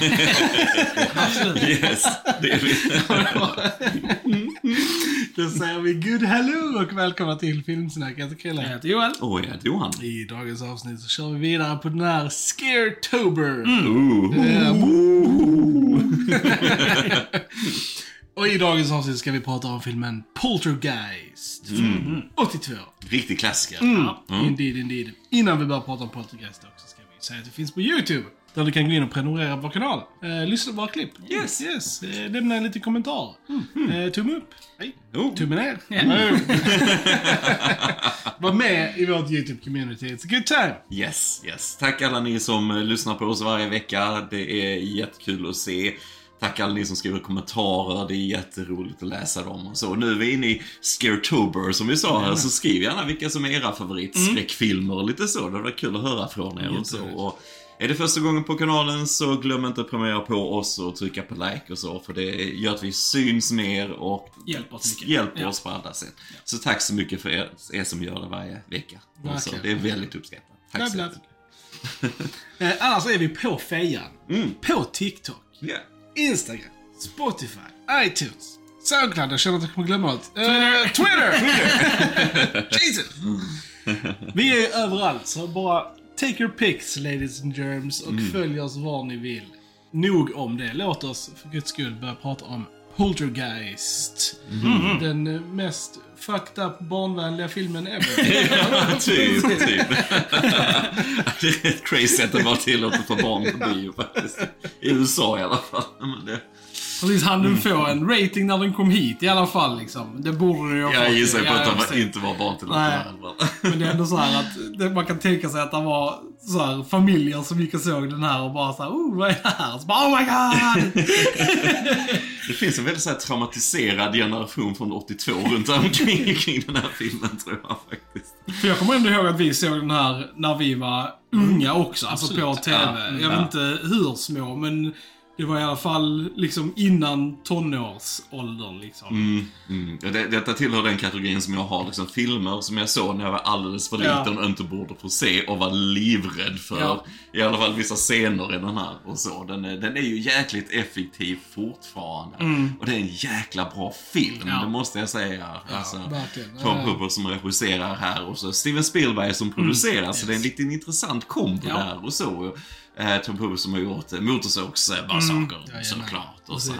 Ja. Yes, det är vi. Då säger vi good hello och välkomna till Filmsnack. Jag heter Jag Chrille. heter Joel. Åh, jag heter Johan. I dagens avsnitt så kör vi vidare på den här Scaretober. Ooh. Eh, och i dagens avsnitt ska vi prata om filmen Poltergeist. Från 82. Riktig klassiker. Indeed, indeed. Innan vi börjar prata om Poltergeist också ska vi säga att det finns på YouTube. Där du kan gå in och prenumerera på vår kanal. Eh, lyssna på våra klipp. Yes. yes. Eh, lämna en liten kommentar. Eh, tumme upp. Hej. Oh. Tumme ner. Mm. Var med i vårt YouTube-community. It's a good time. Yes, yes. Tack alla ni som eh, lyssnar på oss varje vecka. Det är jättekul att se. Tack alla ni som skriver kommentarer, det är jätteroligt att läsa dem och så. Nu är vi inne i Scaretober som vi sa här, så skriv gärna vilka som är era favoritskräckfilmer och lite så. Det var kul att höra från er och så. Och är det första gången på kanalen så glöm inte att prenumerera på oss och trycka på like och så, för det gör att vi syns mer och Hjälper oss hjälper Ja. oss på alla sätt. Så tack så mycket för er, er som gör det varje vecka. Så, Verkligen. det är väldigt uppskattat. Tack så bla. mycket. Eh, annars är vi på fejan. Mm. På TikTok, Yeah. Instagram, Spotify, iTunes, Soundcloud. Jag känner att jag kommer glömma något. Eh, Twitter! Jesus! Vi är överallt, så bara take your pics ladies and germs och följ oss var ni vill. Nog om det. Låt oss för guds skull börja prata om Poltergeist. Den eh, mest fucked up barnvänliga filmen ever. Ja, typ, typ. det är rätt crazy att det var tillåtet för barn på bio faktiskt. I USA i alla fall. Men det, Precis, han den få en rating när den kom hit i alla fall liksom. Det borde det ju ha jag fått. gissar på att de jag var- inte var barn till Nej. heller. Men det är ändå så här att det, man kan tänka sig att det var så här familjer som gick och såg den här och bara så här, oh vad är det här? Så bara, oh my god! Det finns en väldigt så här traumatiserad generation från 82 runt omkring kring den här filmen tror jag faktiskt. För jag kommer ändå ihåg att vi såg den här när vi var unga också, alltså på. TV. Ja, Jag vet ja. inte hur små, men det var i alla fall liksom innan tonårsåldern liksom. Mm, mm. Ja, Det, detta tillhör den kategorin som jag har liksom filmer som jag såg när jag var alldeles för Ja. liten och inte borde få se och var livrädd för. Ja. I alla fall vissa scener i den här och så. Den är, den är ju jäkligt effektiv fortfarande. Och det är en jäkla bra film, Mm. Ja. det måste jag säga. alltså. Tom Ja. Hooper som regisserar här och så Steven Spielberg som producerar. Så det är en lite intressant kombo Mm. Ja. där och så. Eh, Tom Hooper som har gjort eh, Motorsågsmassakern Jajamän. såklart. Och så.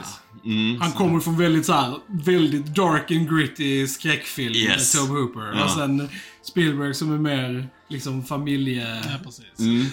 Mm. Han kommer från väldigt så här, väldigt dark and gritty skräckfilm Yes. Tom Hooper. Ja. Och sen Spielberg som är mer liksom familje... Ja, precis. Mm.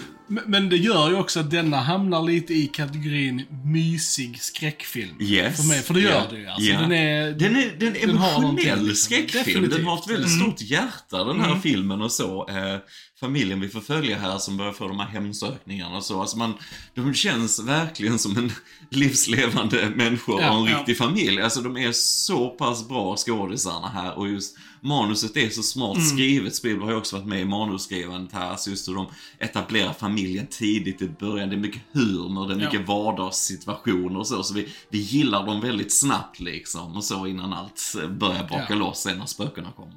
Men, det gör ju också att denna hamnar lite i kategorin mysig skräckfilm. Yes. För mig, för det gör Ja. det ju. Alltså, Ja. Den är... Den är, den emotionell liksom. skräckfilm. Definitivt. Den har ett väldigt Mm. stort hjärta den här filmen och så. Eh, familjen vi får följa här som börjar få de här hemsökningarna och så. Alltså man, de känns verkligen som en livslevande människor Ja, och en ja. riktig familj. Alltså de är så pass bra skådisarna här och just manuset är så smart Mm. skrivet. Spielberg har ju också varit med i manusskrivandet här. Alltså just hur de etablerar familjen tidigt i början. Det är mycket humor, det är Ja. mycket vardagssituationer och så. Så vi, vi gillar dem väldigt snabbt liksom. Och så innan allt börjar braka Ja. loss sen när spökena kommer.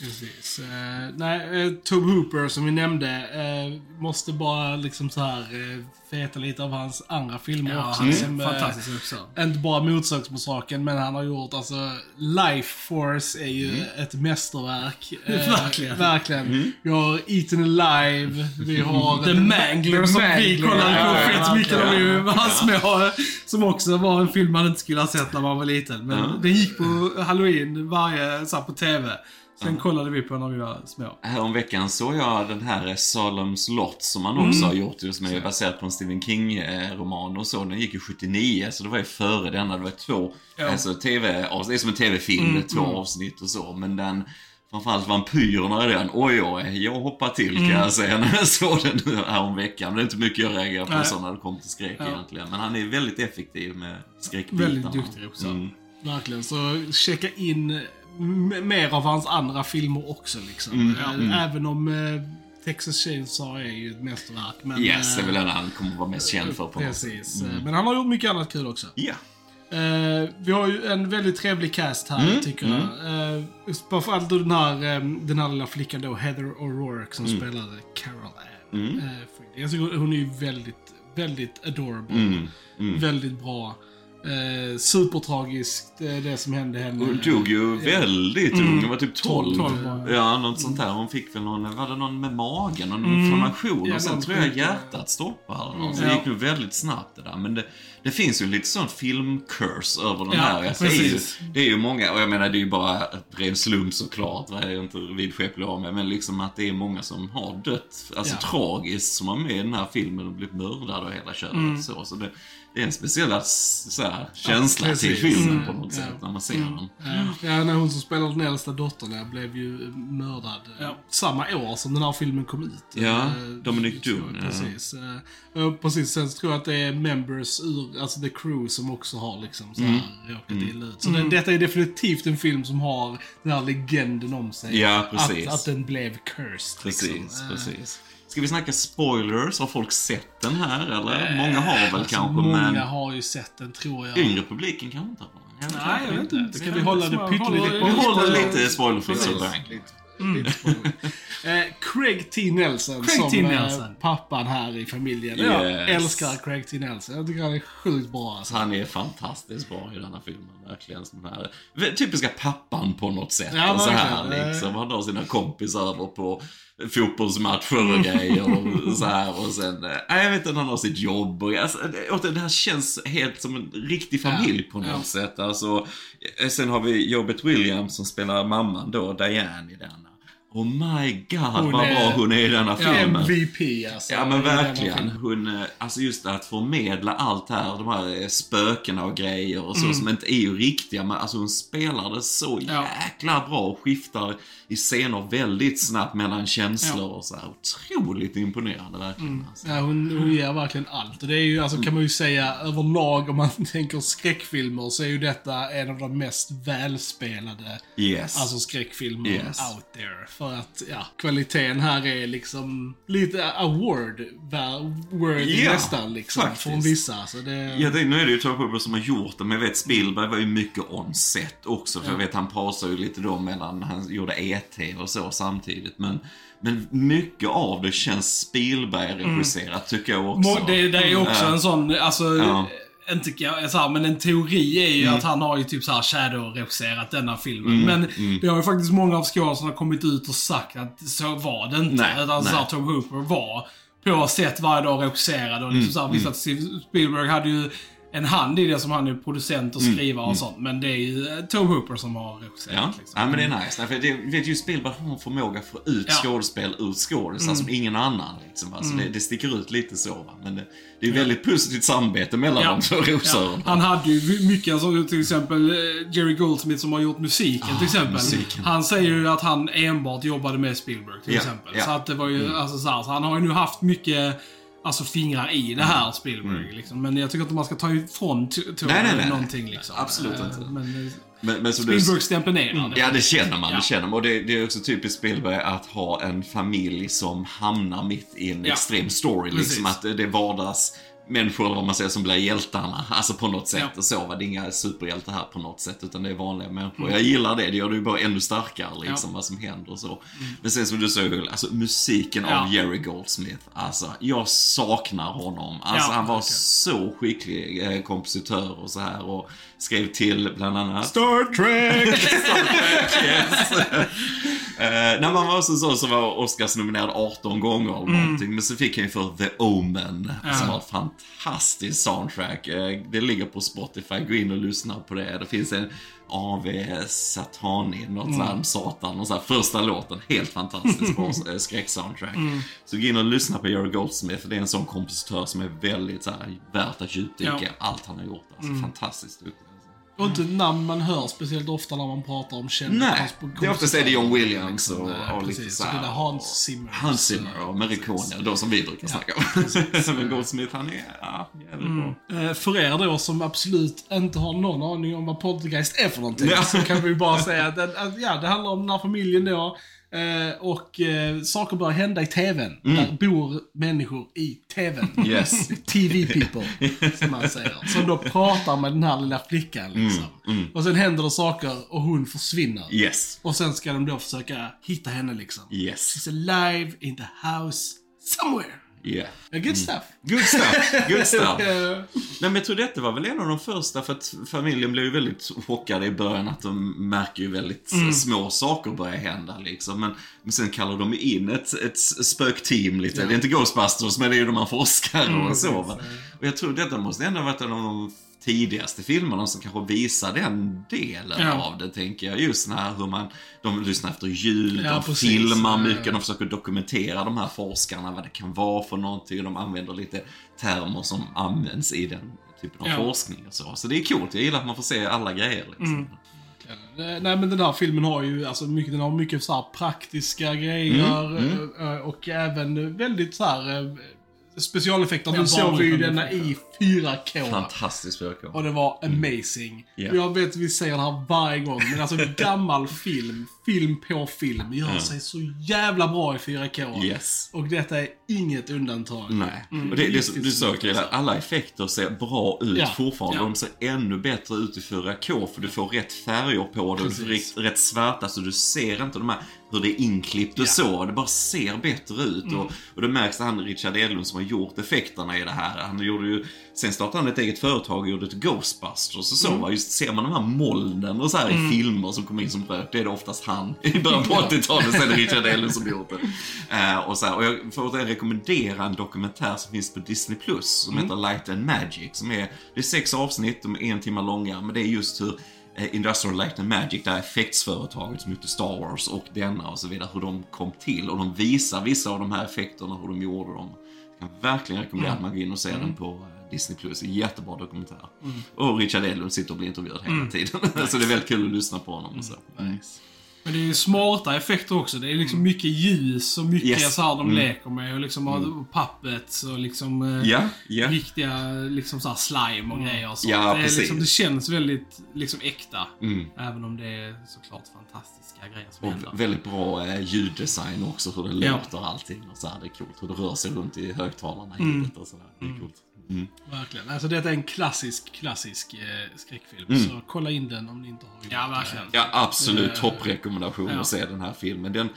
Precis. Eh, nej, eh, Tom Hooper som vi nämnde, eh, måste bara liksom så här uh, feta lite av hans andra filmer Ja, också. han är som, fantastisk också. Inte bara Motorsågsmassakern, men han har gjort alltså Life Force är ju ett mästerverk. Eh, Verkligen. Verkligen. Vi har Eaten Alive, vi har... The Mangler som vi kollade på Ja, ja, vi verkligen. var små. Som också var en film man inte skulle ha sett när man var liten. Men Ja. den gick på halloween varje, så här på TV. Sen kollade vi på när vi var små. Häromveckan såg jag den här Saloms Lot som han också har gjort, just som är baserad på en Stephen King-roman och så. Den gick ju 79, så det var ju före denna. Det var två, Ja. alltså TV, det är som en TV-film, är två avsnitt och så. Men den, framförallt vampyrerna i den, oj oj, jag hoppar till kan jag säga när jag såg den nu häromveckan. Det är inte mycket jag reagerar på Nej. så när det kommer till skräck Ja. egentligen. Men han är väldigt effektiv med skräckbitarna. Väldigt duktig också. Mm. Verkligen. Så checka in mer av hans andra filmer också liksom. Mm, mm. Även om eh, Texas Chainsaw är ju ett mästerverk. Men, Yes, det är väl den han kommer vara mest känd för på något. Precis. Eh, Men han har gjort mycket annat kul också. Ja. Eh, vi har ju en väldigt trevlig cast här, Mm, tycker jag. Uh, Framförallt då den här, eh, den här lilla flickan då, Heather O'Rourke, som Mm. spelade Carol Ann. Mm. Eh. Jag tycker hon är ju väldigt, väldigt adorable. Mm. Mm. Väldigt bra. Eh, supertragiskt, eh, det som hände henne. Hon dog ju väldigt ung, hon var typ 12. 12 var hon. Ja, något sånt där. Hon fick väl någon, var det någon med magen, någon inflammation Ja, och sen tror jag hjärtat stoppade något. Så det gick nog väldigt snabbt det där. Men det, det finns ju lite sån filmcurse över den Ja, här. Alltså, det, är ju, precis. det är ju många, och jag menar det är ju bara ren slump såklart, det är ju inte vidskeplig av mig, men liksom att det är många som har dött, alltså Ja. tragiskt, som var med i den här filmen och blivit mördade och hela köret. Mm. Så, så det, det är en speciell här, känsla till precis. filmen Mm. på något sätt Ja. när man ser den. Ja, ja, när hon som spelar den äldsta dottern där blev ju mördad eh, Ja. samma år som den här filmen kom ut. Ja, Eh, Dominic jag, Doon, ja. Precis. Eh, och precis. Sen så tror jag att det är members ur, alltså the crew som också har liksom så här Mm. råkat illa ut. Så det, detta är definitivt en film som har den här legenden om sig. Ja, precis. Att, att den blev cursed. Precis, liksom. Eh, precis. Ska vi snacka spoilers? Har folk sett den här eller? Många har väl alltså, kanske, Många men har ju sett den tror jag. yngre publiken kanske inte har den. Nej, jag vet inte. Ska vi hålla det pyttelite Vi håller lite- spoilerfritt sådär. Spoiler. eh, Craig T. Nelson Craig som T. eh, Nelson. pappan här i familjen. Jag Yes. älskar Craig T. Nelson. Jag tycker han är sjukt bra alltså. Han är fantastiskt bra i denna filmen, verkligen. Sån här, typiska pappan på något sätt. Ja, och så här. Eh. liksom. Han har sina kompisar över på fotbollsmatcher och grejer och så här. Och sen, eh, nej, jag vet inte, han har sitt jobb och alltså, det, det här känns helt som en riktig familj på något ja. sätt. Alltså, eh, sen har vi Jobet Williams som spelar mamman då, Diane i denna. Oh my god Hon vad är- bra hon är i denna filmen. MVP alltså. Ja men verkligen. Hon, eh, alltså just att förmedla allt här, de här eh, spökena och grejer och så Mm. som inte är ju riktiga, men alltså hon spelar det så Ja. jäkla bra och skiftar i scener väldigt snabbt mellan känslor Ja. och så här. Otroligt imponerande verkligen. Alltså. Ja, hon, hon ger verkligen allt. Och det är ju, alltså kan man ju säga överlag om man tänker skräckfilmer så är ju detta en av de mest välspelade Yes. Alltså skräckfilmer Yes. out there. För att, ja, kvaliteten här är liksom lite award worthy Ja, nästan liksom. faktiskt. Från vissa. Så det, Jag tänkte, nu är det ju Hooper som har gjort det, men jag vet Spielberg var ju mycket on set också. För jag vet han pausade ju lite då mellan han gjorde E.T. och så samtidigt. Men, men mycket av det känns Spielberg-regisserat tycker jag också. Det, det är ju också Ja. en sån, alltså, Ja. Inte så här, men en teori är ju Mm. att han har ju typ så här shadow-regisserat denna filmen. Men det har ju faktiskt många av skådespelarna kommit ut och sagt att så var det inte. Nej, utan så nej. här, Tom Hooper var på set varje dag regisserade och Mm, liksom så här, visst att Steve Spielberg hade ju en hand i det som han är producent och skrivare och sånt. Men det är ju eh, Tom Hooper som har regisserat. Mm, Ja, liksom. ja men det är nice. Därför det, vet ju Spielberg har en förmåga att få ut Ja. skådespel ur skådisar som ingen annan. Liksom. Alltså, det, det sticker ut lite så. Va? Men det, det är ju väldigt positivt samarbete mellan de två regissörerna. Han hade ju mycket, alltså, till exempel eh, Jerry Goldsmith som har gjort musiken till exempel. Ah, musiken. Han säger ju att han enbart jobbade med Spielberg till Ja, exempel. ja. Så att det var ju, alltså så, här, så han har ju nu haft mycket Alltså fingrar i det här Spielberg liksom. Men jag tycker inte man ska ta ifrån t- t- Mm. Nej, nej, nej, nej. någonting liksom. Absolut Eh, inte. Men eh, Men, men Spielberg-stämpeln är där. Ja, det känner man. Ja. Det känner man. Och det, det är också typiskt Spielberg att ha en familj som hamnar mitt i en Ja. extrem story. Precis. Liksom att det vardags människor, eller vad man säger, som blir hjältarna. Alltså på något sätt. Ja. Och så var det inga superhjältar här på något sätt, utan det är vanliga människor. Jag gillar det, det gör det ju bara ännu starkare liksom, vad som händer och så. Men sen som du sa, alltså musiken Ja. av Jerry Goldsmith, alltså jag saknar honom. Alltså Ja, han var verkligen. så skicklig eh, kompositör och så här och skrev till bland annat Star Trek! yes. Eh, när man var så, så, så var Oscars nominerad 18 gånger eller någonting. Men så fick han ju för The Omen, som har ett fantastiskt soundtrack. Eh, det ligger på Spotify, gå in och lyssna på det. Det finns en AV Satani, något mm. sånt Satan, och så här, första låten. Helt fantastiskt bra eh, skräcksoundtrack. Så gå in och lyssna på Jerry Goldsmith, det är en sån kompositör som är väldigt så här, värt att djupdyka Ja. allt han har gjort. Alltså, Fantastiskt duktig. Och inte namn man hör speciellt ofta när man pratar om kända Nej, det är oftast är det John Williams och, Nej, och lite så här. Hans Zimmer. Hans Zimmer och Marikonia, de som vi brukar snacka om. Men Goldsmith, han är ja, jävligt bra. Eh, För er då som absolut inte har någon aning om vad Poltergeist är för någonting, Ja. så kan vi bara säga att ja, det handlar om den här familjen då. Eh, och eh, saker börjar hända i TVn. Där bor människor i TVn. Mm. Yes. TV people, som man säger. Som då pratar med den här lilla flickan liksom. Mm, Och sen händer det saker och hon försvinner. Yes. Och sen ska de då försöka hitta henne liksom. Yes. She's alive in the house somewhere. Yeah. Good stuff. Good stuff, good stuff. Nej men jag tror detta var väl en av de första för att familjen blev ju väldigt chockade i början att de märker ju väldigt Mm. små saker börja hända liksom. Men, men sen kallar de in ett, ett spökteam lite. Det är inte Ghostbusters men det är ju de här forskare Mm, och så. Va? Och jag tror detta måste ändå varit en av de tidigaste filmerna som kanske visar den delen Ja. av det, tänker jag. Just när hur man, de lyssnar efter ljud, Ja, de precis. filmar mycket, ja. de försöker dokumentera de här forskarna, vad det kan vara för någonting. De använder lite termer som används i den typen av forskning och så. Så det är coolt, jag gillar att man får se alla grejer. Liksom. Mm. Nej men den här filmen har ju alltså mycket, den har mycket så här praktiska grejer Mm, eh, eh, och även väldigt så här eh, specialeffekter. Nu såg vi ju denna i 4K. Fantastiskt Och spöke. det var amazing. Ja. Jag vet vi säger det här varje gång, men alltså gammal film, film på film, gör Ja. sig så jävla bra i 4K. Yes. Och detta är inget undantag. Nej. Mm, och det, det, du sa Krille, alltså. alla effekter ser bra ut Ja, fortfarande. ja. De ser ännu bättre ut i 4K för du får rätt färger på Precis. rätt, rätt svarta så du ser inte de här, hur det är inklippt och Ja. så. Det bara ser bättre ut. Mm. Och, och det märks att han Richard Edlund som har gjort effekterna i det här. Han gjorde ju, sen startade han ett eget företag och gjorde ett Ghostbusters och så. Mm. va. Just ser man de här molnen och så här i filmer som kommer in som rök, det är det oftast han i början på 80-talet. Sen är det Richard Edlund som gjort det. Eh, och, så här, och jag får återigen rekommendera en dokumentär som finns på Disney Plus som Mm. heter Light and Magic. Som är, det är sex avsnitt, de är en timme långa, men det är just hur eh, Industrial Light and Magic, det här effektsföretaget som gjorde Star Wars och denna och så vidare, hur de kom till. Och de visar vissa av de här effekterna, hur de gjorde dem. Jag kan verkligen rekommendera att man går in och ser den på eh, Disney Plus. Jättebra dokumentär. Och Richard Edlund sitter och blir intervjuad hela tiden. så det är väldigt kul att lyssna på honom och så. Nice. Men det är smarta effekter också. Det är liksom mycket ljus och mycket Yes. så här de Mm. leker med. Och liksom mm. puppets och liksom Ja, ja. riktiga liksom så slime och grejer och sånt. Ja, det, är precis. liksom, det känns väldigt liksom äkta. Mm. Även om det är såklart fantastiska grejer som Och händer. väldigt bra eh, ljuddesign också, hur det Ja. låter allting och så här, Det är coolt hur det rör sig runt i högtalarna i Mm. och sådär. Det är coolt. Mm. Verkligen. Alltså detta är en klassisk, klassisk eh, skräckfilm. Mm. Så kolla in den om ni inte har gjort Ja, det. verkligen. Ja, absolut. Eh, Topprekommendation ja. att se den här filmen. Den,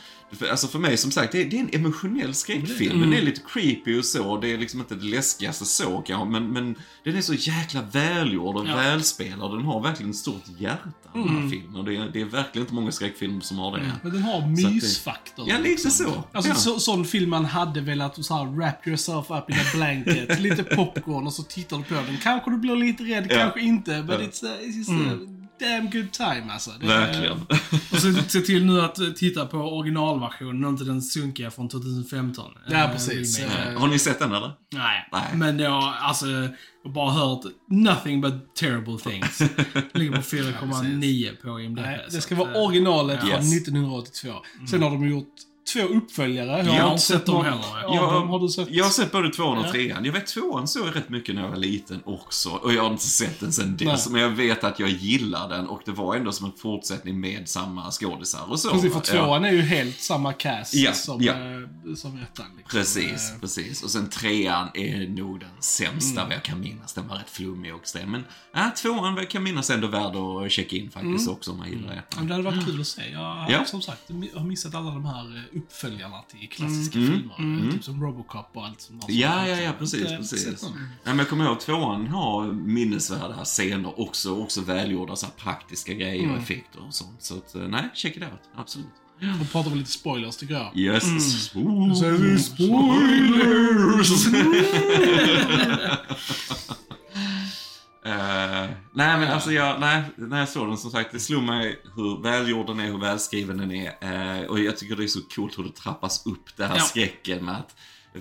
alltså för mig, som sagt, det är, det är en emotionell skräckfilm. Mm. Den är lite creepy och så. Det är liksom inte det läskigaste så kanske, men, men den är så jäkla välgjord och Ja. välspelad. Den har verkligen ett stort hjärta, den Mm. här filmen. Och det är, det är verkligen inte många skräckfilmer som har det. Men den har att det- mysfaktor. Ja, lite så. Alltså Ja. så, sån film man hade velat så här, wrap yourself up in a blanket, lite popcorn och så tittar du på den. Kanske du blir lite rädd, Ja. kanske inte. But Ja. it's, a, it's just a damn good time alltså. Det Verkligen. Och så se till nu att eh, titta på originalversionen och inte den sunkiga från 2015. Ja, Eh, precis. remake. Eh, Har ni sett den eller? Nej. Nej. Men jag har alltså, jag har bara hört nothing but terrible things. Ligger på 4,9 på IMDb. Det ska vara eh, originalalet Ja. från Yes. 1982. Sen har de gjort två uppföljare. Jag har har inte sett dem heller. av Jag- dem. Har du sett? Jag har sett både tvåan och Ja. trean. Jag vet tvåan såg jag rätt mycket när jag var liten också. Och jag har inte sett den sen dess. Men jag vet att jag gillar den och det var ändå som en fortsättning med samma skådisar och så. Precis, för Ja. tvåan är ju helt samma cast Ja, som, ja. eh, som ettan. Liksom. Precis, Eh, precis. Och sen trean är nog den sämsta Mm. vad jag kan minnas. Den var rätt flummig också. Men ja, tvåan vad jag kan minnas ändå värd att checka in faktiskt Mm. också om man gillar ettan. Men det hade varit kul att se. Jag har Ja. som sagt jag har missat alla de här eh, uppföljarna till klassiska Mm. filmer. Mm. Typ som Robocop och allt Ja, sånt. ja, ja, har precis, inte precis. dem. Nej, men jag kommer ihåg tvåan har minnesvärda scener också, också välgjorda så praktiska grejer Mm. och effekter och sånt. Så att, eh, nej, check it out. Absolut. Då pratar vi lite spoilers tycker jag. Yes. Mm. Vi Spoilers! Eh, nej men alltså jag, nej, när jag såg den som sagt, det slog mig hur välgjord den är, hur välskriven den är. Eh, och jag tycker det är så coolt hur det trappas upp, det här Ja. skräcken med att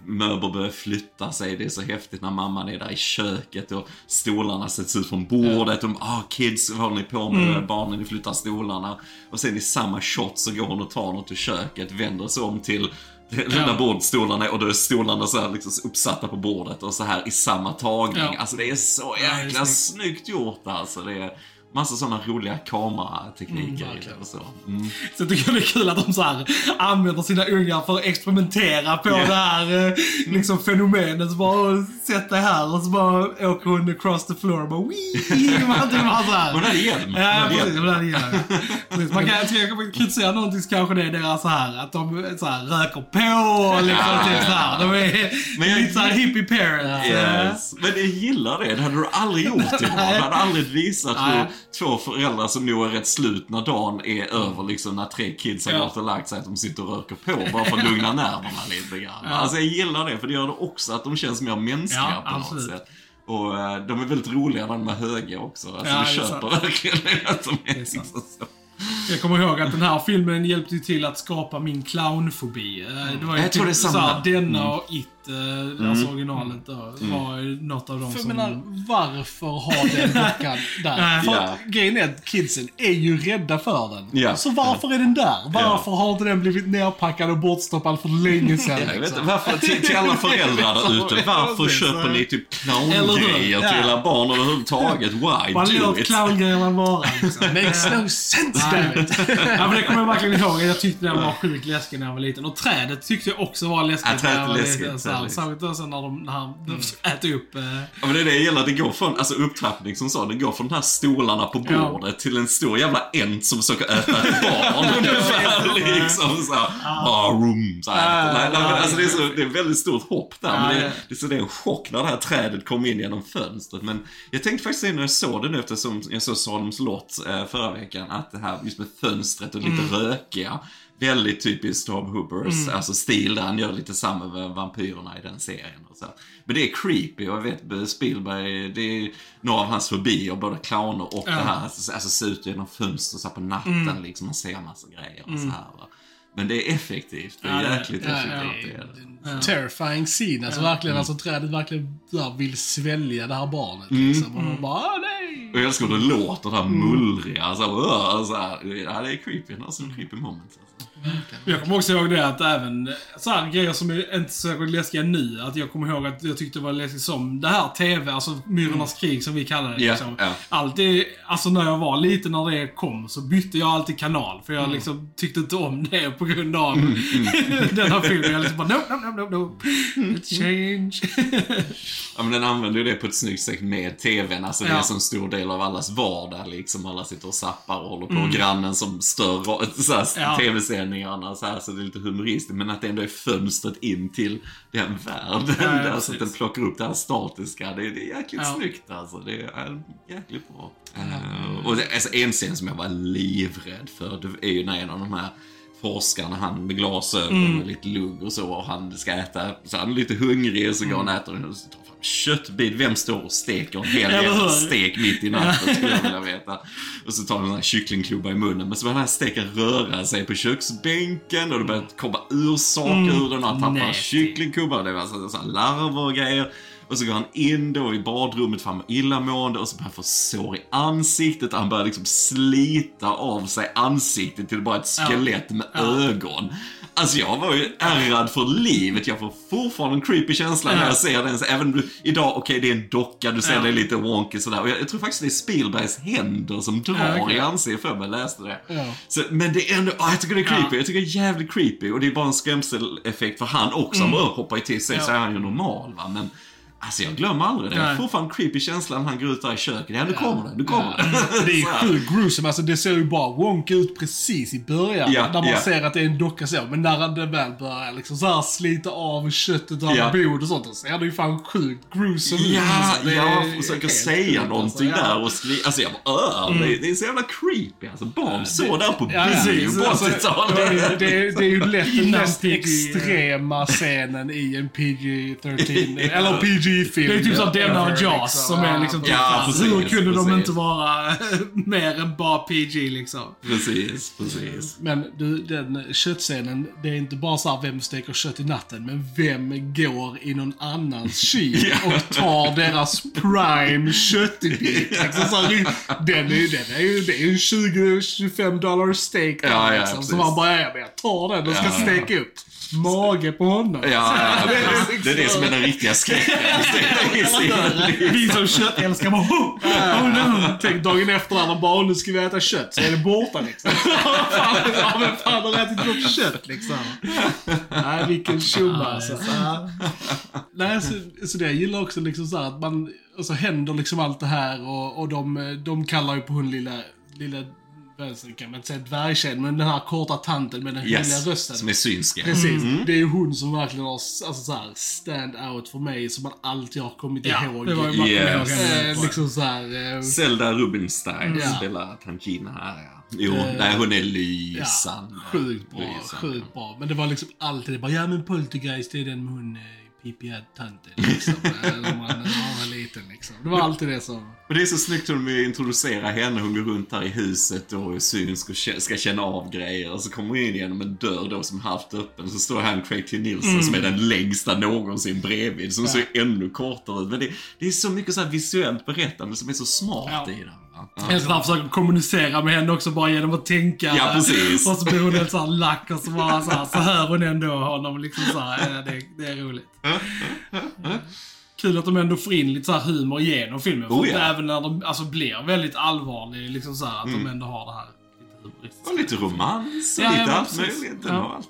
möbler börjar flytta sig. Det är så häftigt när mamman är där i köket och stolarna sätts ut från bordet. Och ah kids, vad håller ni på med? Barnen, ni flyttar stolarna. Och sen i samma shot så går hon och tar något ur köket, vänder sig om till den där bordstolarna och då är stolarna så här liksom uppsatta på bordet och så här i samma tagning. Ja. Alltså det är så Ja, jäkla snyggt. snyggt gjort alltså. Det är, massa sådana roliga kameratekniker Mm, verkligen. och så. Mm. Så jag tycker det är kul att de så här använder sina ungar för att experimentera på Ja. det här eh, liksom fenomenet. Så bara, sätt dig här och så bara åker hon across the floor och bara wii! Man typ så här. Hon hade hjälm. Ja, precis. Precis. Man kan, jag tycker kritisera någonting så kanske det är deras så här att de så här, röker på och liksom Ja. typ så här. De är Men jag- lite såhär hippie parents. Yes. Men jag gillar det. Det hade du aldrig gjort idag. Du hade aldrig visat hur två föräldrar som nog är rätt slut när dagen är över, liksom när tre kids har Ja. gått och lagt sig, att de sitter och röker på bara för att lugna nerverna lite grann. Ja. Alltså jag gillar det, för det gör det också att de känns mer mänskliga Ja, på något absolut. sätt. Och eh, de är väldigt roliga när de är höga också. Alltså Ja, du köper verkligen det att de är, liksom så. Jag kommer ihåg att den här filmen hjälpte till att skapa min clownfobi. Eh, Det var ju Jag tror det är samma. såhär, denna Mm. och It, eh, alltså originalet då, var ju något av de För som... menar, varför har den dockan där? För Ja. grejen är att kidsen är ju rädda för den. Ja. Så varför är den där? Varför har inte den blivit nerpackad och bortstoppad för länge sedan? Vet liksom? inte, varför, till, till alla föräldrar där ute, varför köper ni typ clowngrejer till era barn överhuvudtaget? Why? Bara Do it! clowngrejerna vara. Liksom. Makes no sense damn it. ja, men det kommer jag verkligen ihåg. Jag tyckte den var sjukt läskig när jag var liten. Och trädet tyckte jag också var läskigt Ja, trädet var är läskigt. Så här. Särskilt också när de, när han de äter upp... Eh, Ja, men det är det jag gillar, det går från, alltså upptrappning som sa, det går från de här stolarna på Ja. bordet till en stor jävla ent som försöker äta ett barn. Ungefär liksom såhär, ah, room, så här. Ah, nej, nej, men ja, alltså det är, så, det är ett väldigt stort hopp där. Ja, men det, det- det, är så det är en chock när det här trädet kom in genom fönstret. Men jag tänkte faktiskt när jag såg det nu eftersom jag såg Saloms lott eh, förra veckan, att det här just med fönstret och lite rökiga, väldigt typiskt Tom Hoopers, alltså stil där han gör lite samma med vampyrerna i den serien. Och så. Men det är creepy och jag vet Spielberg, det är några av hans fobier, både clowner och Ja. det här, alltså, alltså se ut genom fönster så på natten liksom, man ser massa grejer och så här. Va? Men det är effektivt, det är Ja, jäkligt Ja, effektivt. ja, är det. Terrifying scene. Alltså verkligen, alltså trädet verkligen där vill svälja det här barnet. Mm. Liksom. Och man bara, ah, nej! Och jag älskar hur det låter, det här mullriga, alltså, så här, ja det är creepy, alltså creepy moment. Alltså. Jag kommer också ihåg det att även så här grejer som är inte särskilt läskiga nu, att jag kommer ihåg att jag tyckte det var läskigt som det här TV, alltså Myrornas krig som vi kallar det. Ja, Liksom. ja. Alltid, alltså när jag var liten när det kom så bytte jag alltid kanal. För jag liksom tyckte inte om det på grund av den här filmen. Jag liksom bara, no, no, no, no, no. Let's change. Ja men den använder ju det på ett snyggt sätt med TVn, alltså det är Ja. en stor del av allas vardag liksom. Alla sitter och zappar och håller på. Och grannen som stör så här, Mm. Ja. TV-sändningarna så här, så det är lite humoristiskt. Men att det ändå är fönstret in till den världen. Ja, där, så att den plockar upp det här statiska. Det, det är jäkligt Ja. snyggt alltså. Det är jäkligt bra. Eh, och det, alltså, en scen som jag var livrädd för, det är ju när en av de här forskarna, han med glasögon Mm. och lite lugg och så, och han ska äta, så han är lite hungrig och så går han och äter och så tar fram köttbit. Vem står och steker en hel jävla stek mitt i natten skulle jag vilja veta. Och så tar han en sån här kycklingklubba i munnen, men så börjar den här steken röra sig på köksbänken och det börjar komma ur saker ur den och han tappar en Nasty. kycklingklubba. Det var så, så här larver och grejer. Och så går han in då i badrummet för han var illamående och så börjar han få sår i ansiktet. Han börjar liksom slita av sig ansiktet till bara ett skelett med Ja. ögon. Alltså jag var ju ärrad för livet. Jag får fortfarande en creepy känsla när Ja. jag ser den. Så även idag, okej det är en docka, du ser Ja. det lite wonky sådär. Och jag, jag tror faktiskt det är Spielbergs händer som drar Ja, okej. i ansiktet för mig, jag läste det. Ja. Så, men det är ändå, ah, jag tycker det är creepy. Ja. Jag tycker det är jävligt creepy. Och det är bara en skrämseleffekt för han också. Han bara hoppar ju till sig Mm. Så är han ju normal va. Men Alltså jag glömmer aldrig det. Får fan en creepy känsla när han går ut där i köket. Ja, nu kommer det, nu kommer det. Det är sjukt gruesome. Alltså det ser ju bara wonky ut precis i början. Ja, där man ja. ser att det är en docka så. Men när det väl börjar liksom så slita av köttet av Ja. blod och sånt. Då ser det ju fan sjukt gruesome ut. Ja, Alltså, det är jag försöker säga sjukt, någonting alltså. Där och skri... Alltså jag bara öh, det, det är så jävla creepy alltså. Barn så där på Ja, bio på Alltså, det, 80-talet. är, det, är, det är ju lätt den mest PG. extrema scenen i en PG-13, eller PG-film. Det är typ som denna och Jaws som är liksom typ, Ja, hur precis, kunde de precis. inte vara mer än bara PG liksom? Precis, precis. Men du, den köttscenen, det är inte bara så här vem steker kött i natten, men vem går i någon annans kyl och tar deras prime köttbit? Liksom så här, den är ju, den är ju, det är ju 20-25 dollar steak där, Ja, ja, liksom. Så man bara, ja, men jag tar den och ska ja. steka upp. Mage på honom. Ja, ja, det är ja. liksom- det är det som är den riktiga skräcken. Vi som köttälskare bara oh, oh no. Tänk dagen efter när man bara, nu ska vi äta kött, så är det borta liksom. ja, men fan har ätit något kött liksom? Nej, vilken tjomma alltså. Nej, så, så det jag gillar också liksom så här att man, och så händer liksom allt det här och, och de, de kallar ju på hon lilla, lilla, kan man inte säga dvärgtjejen, men den här korta tanten med den Yes, lilla rösten. som är synska. Precis. Det är ju hon som verkligen har alltså, så här, stand out för mig, som man alltid har kommit Ja, ihåg. det var ju bara Yes. Eh, liksom så här, eh, Zelda Rubinstein Ja. spelar Tangina här, ja. Jo, Eh, nej, hon är ja, lysande. sjukt bra, Lysande. sjukt bra. Men det var liksom alltid det bara, ja men Poltergeist det är den med hon pipiga tanten liksom. När man, var liten liksom. Det var alltid det som... Och det är så snyggt hur de introducerar henne. Hon går runt här i huset och är synsk och ska känna av grejer. Och så kommer hon in genom en dörr då som är halvt öppen. Så står han Craig T. Nilsson som är den längsta någonsin bredvid. Som Ja. ser ännu kortare ut. Men det, det är så mycket så visuellt berättande som är så smart Ja. i den. Jag han försöker kommunicera med henne också bara genom att tänka. Ja, precis. Och så blir hon helt såhär lack och så bara så, här, så hör hon ändå honom liksom. Ja, det, det är roligt. Kul att de ändå får in lite så här humor genom filmen. För Oh, ja. även när de alltså, blir väldigt allvarlig, liksom så här, att de ändå har det här. Och lite romans och Ja, lite ja, allt möjligt. Ja. Och allt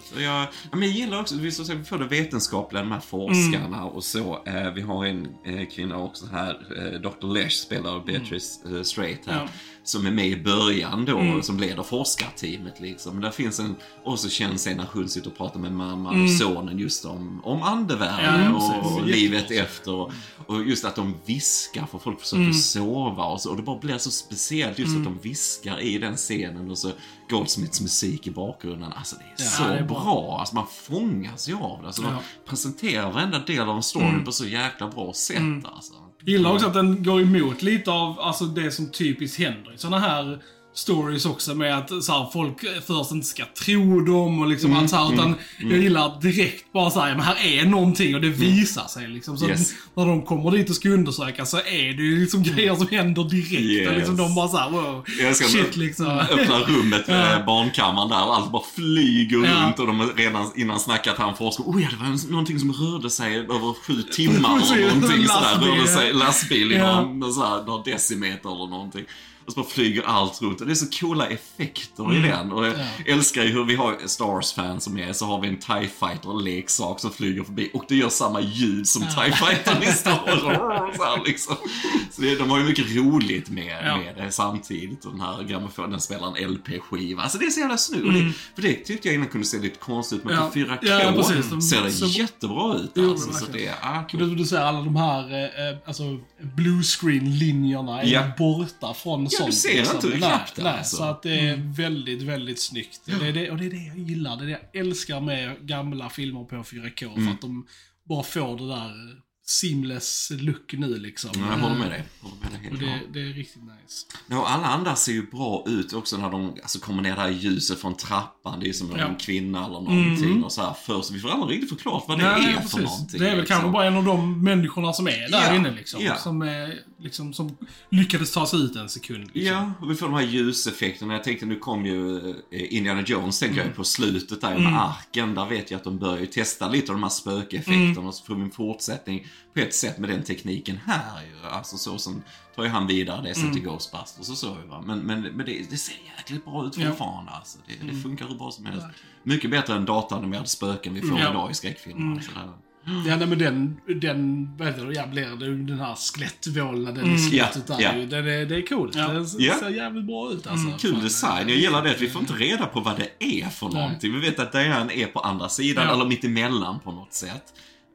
allt. Och jag, ja, men jag gillar också, vi ska få det vetenskapliga, de här forskarna och så. Eh, vi har en eh, kvinna också här, eh, Dr. Lesh spelar Beatrice eh, Straight här. Ja. Som är med i början då, som leder forskarteamet liksom. Där finns en, och så känns en när hon sitter och pratar med mamman och sonen just om, om andevärlden och, och livet efter. Och, och just att de viskar för folk försöker sova och så. Och det bara blir så speciellt just att de viskar i den scenen och så Goldsmiths musik i bakgrunden. Alltså det är så det är bra. bra. Alltså man fångas ju av det. Alltså, De Ja. presenterar varenda del av en story på så jäkla bra sätt alltså. Gillar också att den går emot lite av alltså, det som typiskt händer i såna här stories också med att så här, folk först inte ska tro dem och liksom allt så här, utan jag gillar direkt bara säga men här är någonting och det visar sig liksom. Så Yes. när de kommer dit och ska undersöka så är det ju liksom grejer som händer direkt. Yes. Och liksom de bara såhär wow, shit liksom. öppnar rummet med barnkammaren där och allt bara flyger Ja. runt och de har redan innan snackat han forskar. Oh ja, det var någonting som rörde sig över sju timmar eller någonting sådär. lastbil. Rörde sig lastbil i Ja. någon, sådär, någon decimeter eller någonting. Och så bara flyger allt runt. Och det är så coola effekter i den. Och jag älskar ju hur vi har Star Wars-fans som är, så har vi en TIE Fighter-leksak som flyger förbi. Och det gör samma ljud som TIE Fighter i Star Wars. Så, här, liksom. så det, de har ju mycket roligt med, Ja. med det samtidigt. Och den här grammofonen spelar en LP-skiva. Alltså det är så jävla snyggt. Det, för det tyckte jag innan kunde se lite konstigt ut, men Mm. Ja. på 4K Ja, precis. De- ser det så- jättebra ut. Gjorde Alltså, så det är, ah, Du, du säger alla de här eh, eh, alltså, blue screen-linjerna är Ja. borta från du sånt. ser inte nej, knappt det, nej, alltså. Så att det är väldigt, väldigt snyggt. Det är det, och det är det jag gillar. Det är det jag älskar med gamla filmer på 4K. Mm. För att de bara får det där seamless look nu liksom. jag håller med dig. Håller med dig helt Och det, det är riktigt nice. Och alla andra ser ju bra ut också när de alltså, kommer ner där i ljuset från trappan. Det är som en Ja. Mm. kvinna eller någonting. Och så här först. Vi får aldrig riktigt förklarat vad det Nej, är för precis. någonting. Det är väl liksom. kanske bara en av de människorna som är där Ja, inne liksom. ja. Som, är, liksom. som lyckades ta sig ut en sekund. Liksom. Ja, och vi får de här ljuseffekterna. Jag tänkte, nu kom ju eh, Indiana Jones, tänker Mm. jag på slutet där med arken. Där vet jag att de börjar testa lite av de här spökeffekterna. Mm. Och så får vi en fortsättning på ett sätt med den tekniken här ju. Alltså så som tar ju han vidare det Mm. till Ghostbusters och så va. Men, men, men det, det ser jäkligt bra ut Ja. Mm. fortfarande alltså. Det, det funkar hur bra som helst. Mycket bättre än datanimerade spöken vi får Ja. idag i skräckfilmer. Mm. Ja, nej, men den, den, vad heter det, ja, blir det den här skelettvålnaden i slutet Ja, där ja. ju. Det, det, det är coolt. Ja. Det ser Ja. jävligt bra ut alltså. Kul Fan, design. Jag gillar det att vi får inte reda på vad det är för någonting. Vi vet att Diane är på andra sidan, Ja. eller mitt emellan på något sätt.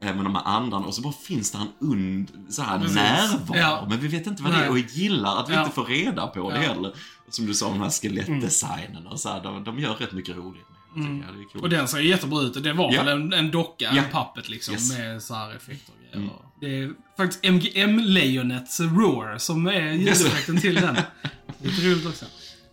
eh, Med de här andarna och så bara finns det en und, så här Precis. närvaro. Ja. Men vi vet inte vad det Nej. är och jag gillar att vi Ja. inte får reda på det heller. Som du sa, de här skelettdesignen och så här, de, de gör rätt mycket roligt jag. Det är kul. Och den ser jättebra ut. Det var Ja. väl en, en docka, Ja. en puppet liksom, Yes. med så här effekter och grejer. Det är faktiskt MGM-lejonets Roar som är ljudeffekten till den. Lite roligt också.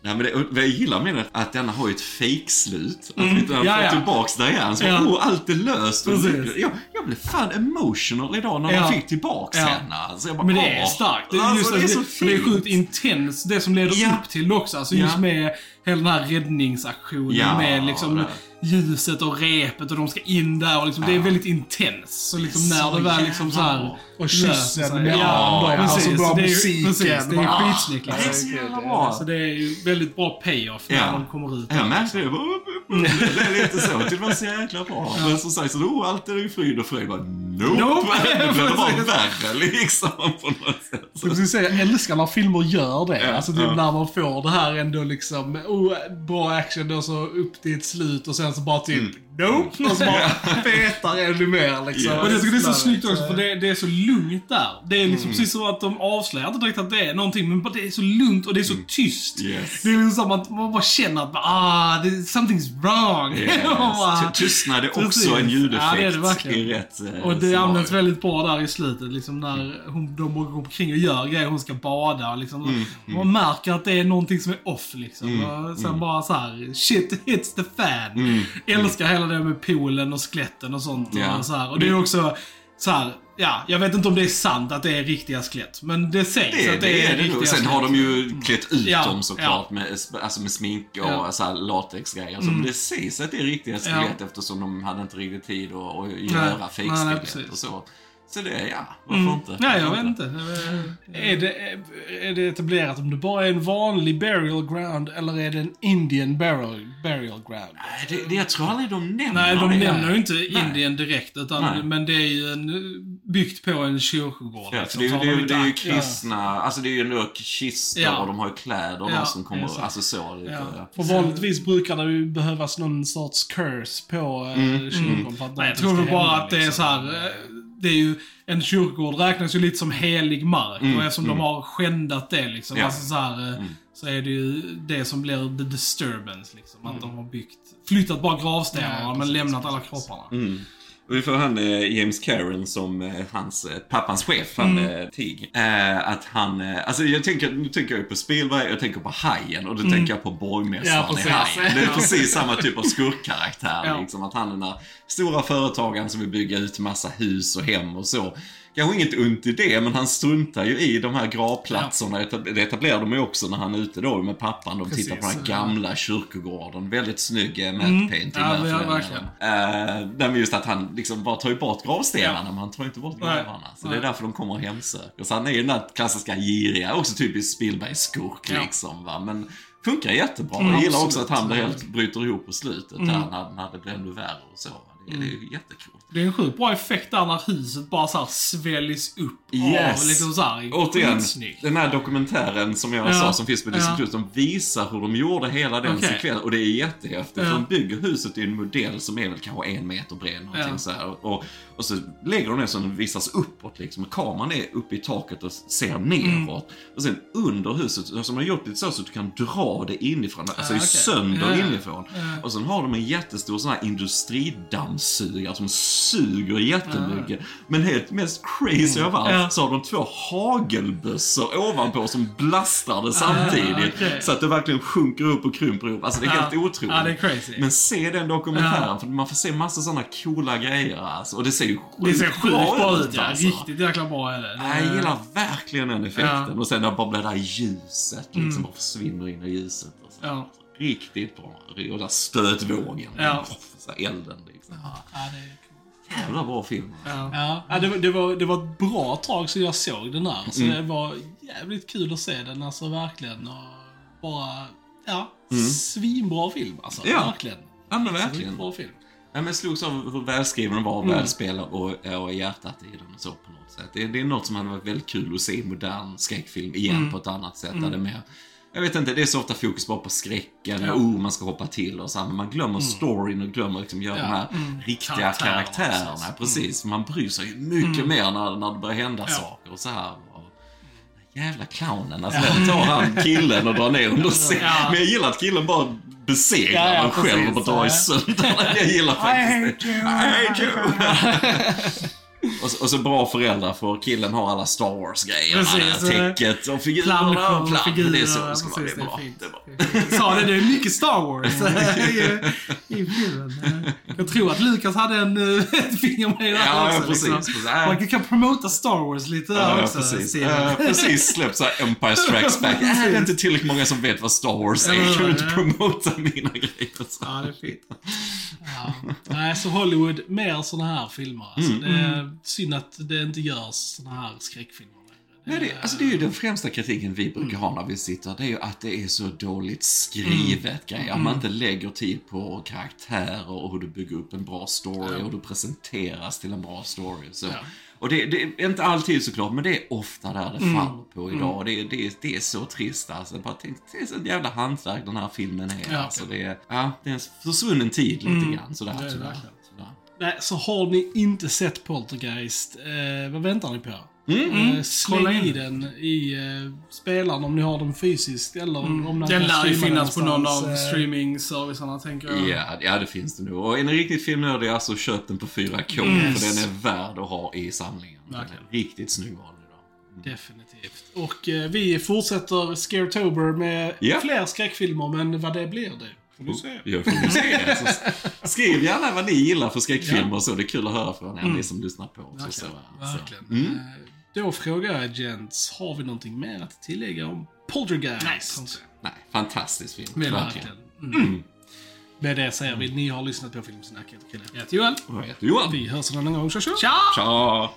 Nej, men det, vad jag gillar med det att denna har ju ett fejkslut. Att vi inte Ja, fått ja. tillbaks Diane. Så Ja. oh, allt är löst. Jag, jag blev fan emotional idag när Ja. de fick tillbaks Ja. henne. Alltså, jag bara, Men det är starkt. Det är, Alltså, just det är så det, för det är fint. sjukt intens, det som leder upp till också. Alltså just med hela den här räddningsaktionen Ja, med liksom det. ljuset och repet och de ska in där och liksom, det är väldigt intens. Så liksom när så det väl liksom så här. Och kyssen med Ja, arm då, precis. och så bra det är, ju- musiken. Precis, det är Bara, skitsnyggt. Det är Liksom. så jävla bra. Så det är ju väldigt bra payoff när Ja. de kommer ut. Jag märkte det. Bara, Det är lite så. Det var så jäkla bra. Men som sagt, så oh, allt är ju fryd och fröjd. Nope! Nope. Det blev bara Precis. värre liksom på något sätt. Så jag, skulle säga, jag älskar när filmer gör det. Ja, alltså typ ja. när man får det här ändå liksom, oh, bra action och så upp till ett slut och sen så bara typ, nope! Och så bara petar ännu mer liksom. Ja. Och det jag är så snyggt Så- också, för det, det är så lugnt där. Det är Mm. liksom precis så att de avslöjar inte direkt att det är någonting, men bara det är så lugnt och det är så tyst. Mm. Yes. Det är liksom som att man bara känner att ah, det, something's wrong. Yes. Tystnad är också en ljudeffekt Ja, det är det verkligen. rätt eh, Och det används väldigt bra där i slutet, liksom när hon, de går omkring och gör grejer, hon ska bada liksom. Mm, Man märker att det är någonting som är off liksom. och sen bara så här: shit hits the fan. Älskar hela det med poolen och skeletten och sånt. Ja. Och, så här. och det är också så här. Ja, jag vet inte om det är sant att det är riktiga skelett, men det sägs Det, att det, det är, är det nog. riktiga Sen skelett. har de ju klätt ut Ja, dem såklart med, alltså med smink och Ja. så här latexgrejer. Så det sägs att det är riktiga skelett eftersom de hade inte riktigt tid att, att göra fejkskelett och så. Så det, ja, varför inte? Nej, jag vet inte. Är det, är det etablerat om det bara är en vanlig burial ground eller är det en Indian burial, burial ground? Nej, det, det, jag tror aldrig de nämner Nej, de det. nämner ju inte Nej. Indien direkt, utan, Nej. men det är ju en, byggt på en kyrkogård. Ja, liksom, det, är, har ju- de det, inte- är ju ja. kristna, alltså det är ju ändå kistor Ja. och de har ju kläder Ja, de som kommer, alltså så lite. Ja. För vanligtvis brukar det ju behövas någon sorts curse på mm, kyrkan för att Nej, jag tror bara att det är liksom. så här. Det är ju, en kyrkogård räknas ju lite som helig mark och eftersom de har skändat det liksom, Ja. alltså så, här, eh, så är det ju det som blir the disturbance liksom. Att de har byggt, flyttat bara gravstenarna Ja, men lämnat alla kropparna. Vi får han eh, James Caron som eh, hans, eh, pappans chef, han Mm. eh, Tig. Eh, att han, alltså jag tänker, nu tänker jag på Spielberg, jag tänker på Hajen och då tänker jag på borgmästaren Mm. Ja, i. Hajen. Det är precis samma typ av skurkkaraktär Ja. liksom. Att han är den där stora företagaren som vill bygga ut massa hus och hem och så. Kanske inget ont i det, men han struntar ju i de här gravplatserna. Etab- Det etablerar de ju också när han är ute då med pappan. De tittar på den här Precis. gamla kyrkogården. Väldigt snygg eh, matte painting Ja, där den verkligen. Eh, men just att han liksom bara tar ju bort gravstenarna, Ja. men han tar ju inte bort Nej. gravarna. Så det är Nej. därför de kommer och hemsöker. Så han är ju den där klassiska giriga, också typiskt Spielberg-skurk Ja. liksom va. Men funkar jättebra. Mm, jag gillar också absolut. att han helt bryter ihop på slutet där, när, när det blir ännu värre och så. Det, det är ju jättekul. Det är en sjukt bra effekt där när huset bara så här sväljs upp Yes. av liksom så här, Återigen, den här dokumentären som jag Ja. sa som finns på Disney Ja. De visar hur de gjorde hela den Okej. sekvensen. Och det är jättehäftigt. Ja. För de bygger huset i en modell som är väl kanske en meter bred. Någonting Ja. så här. Och, och så lägger de det så den visas uppåt liksom. Kameran är uppe i taket och ser neråt. Mm. Och sen under huset, så de har gjort det så att du kan dra det inifrån. Alltså Ah, sönder Ja, ja. inifrån. Och sen har de en jättestor sån här industridammsugare som suger jättemycket. Men helt mest crazy av allt. Ja. så har de två hagelbössor ovanpå som blastar det samtidigt. Ah, okej. Så att det verkligen sjunker upp och krymper upp. Alltså det är Ja. helt otroligt. Ja, det är crazy. Men se den dokumentären, Ja. för man får se massa sådana coola grejer alltså. Och det ser ju sjukt Det ser sjukt bra ut ja. alltså. Riktigt jäkla bra är det. Nej, Jag gillar verkligen den effekten. Ja. Mm. Och sen när bara blir det där ljuset, liksom bara försvinner in i ljuset. Och så. Ja. Riktigt bra. Och där stötvågen. Ja. Så elden Ja, det är cool. Jävla bra film. Ja. Ja, ja det, var, det, var, det var ett bra tag sedan jag såg den här. Så Mm. det var jävligt kul att se den, alltså verkligen. Och bara, ja, svinbra film alltså. Mm. Ja. Verkligen. Ja, men verkligen. Bra film. Ja, men jag slogs av hur välskriven den var, Mm. välspelad och, och hjärtat i den och så på något sätt. Det, det är något som hade varit väldigt kul att se i modern skräckfilm igen Mm. på ett annat sätt. Där det är mer, jag vet inte, det är så ofta fokus bara på skräcken, Ja. oh, man ska hoppa till och så här, men man glömmer storyn och glömmer liksom göra Ja. de här Mm. riktiga Karaktärerna, karaktärerna. precis. Precis, för man bryr sig ju mycket mer när, när det börjar hända Ja. saker och så här. Och, Jävla clownen, alltså den tar han killen och drar ner under scenen. Ja. Men jag gillar att killen bara besegrar Ja, ja, själv och drar i Ja. sönder Jag gillar faktiskt det. I hate you. I hate you. Och så, och så bra föräldrar för killen har alla Star där, eh, Täcket och figurerna och plank. figurer. Det är så det ska vara. Det är bra. Det är bra. Sa det, det är mycket Star Wars i, i filmen. Jag tror att Lucas hade en, eh, ett finger med i det här Ja, också. precis. liksom. precis. Man kan promota Star Wars lite där Ja, också. precis. Uh, precis släppt såhär Empire Strikes Back. Äh, det är inte tillräckligt många som vet vad Star Wars är. Ja, Jag kan inte promota mina grejer. Så. Ja, det är fint. Ja. Nej, så Hollywood, mer såna här filmer. Alltså, Mm. Det är synd att det inte görs såna här skräckfilmer. Nej, det, alltså det är ju den främsta kritiken vi brukar ha när vi sitter. Det är ju att det är så dåligt skrivet grejer. Att man inte lägger tid på karaktärer och hur du bygger upp en bra story och hur du presenteras till en bra story. Så. Ja. Och det, det är inte alltid såklart, men det är ofta där det faller på idag. Och det, det, det är så trist alltså. Bara tänk, det är så ett jävla hantverk den här filmen är. Ja, alltså, det, är, ja, det är en försvunnen tid lite grann sådär tyvärr. Nej, så har ni inte sett Poltergeist, eh, vad väntar ni på? Mm. Eh, Kolla släng in. i den i eh, spelaren om ni har den fysiskt eller om den Den lär ju finnas på någon av eh, streaming-servicerna, tänker jag. Ja, ja, det finns det nog. Och är ni riktigt filmnördig, alltså köp den på 4K. För den är värd att ha i samlingen. Verkligen. riktigt snygg var den idag. Definitivt. Och eh, vi fortsätter Scaretober med Ja. fler skräckfilmer, men vad det blir det får vi se. Jag får vi se. Skriv gärna vad ni gillar för skräckfilmer och så. Det är kul att höra från er, ni som lyssnar på oss. och Så, Verkligen. Så. Mm. Eh, Då frågar jag Gents, har vi någonting mer att tillägga om Poltergeist? Nej. Nej, fantastisk film. Men Verkligen. Mm. Med det säger vi, ni har lyssnat på Filmsnack. Jag heter. Jag heter Johan. Och jag heter Johan. Vi hörs en annan gång. Tja tja! Tja! Tja!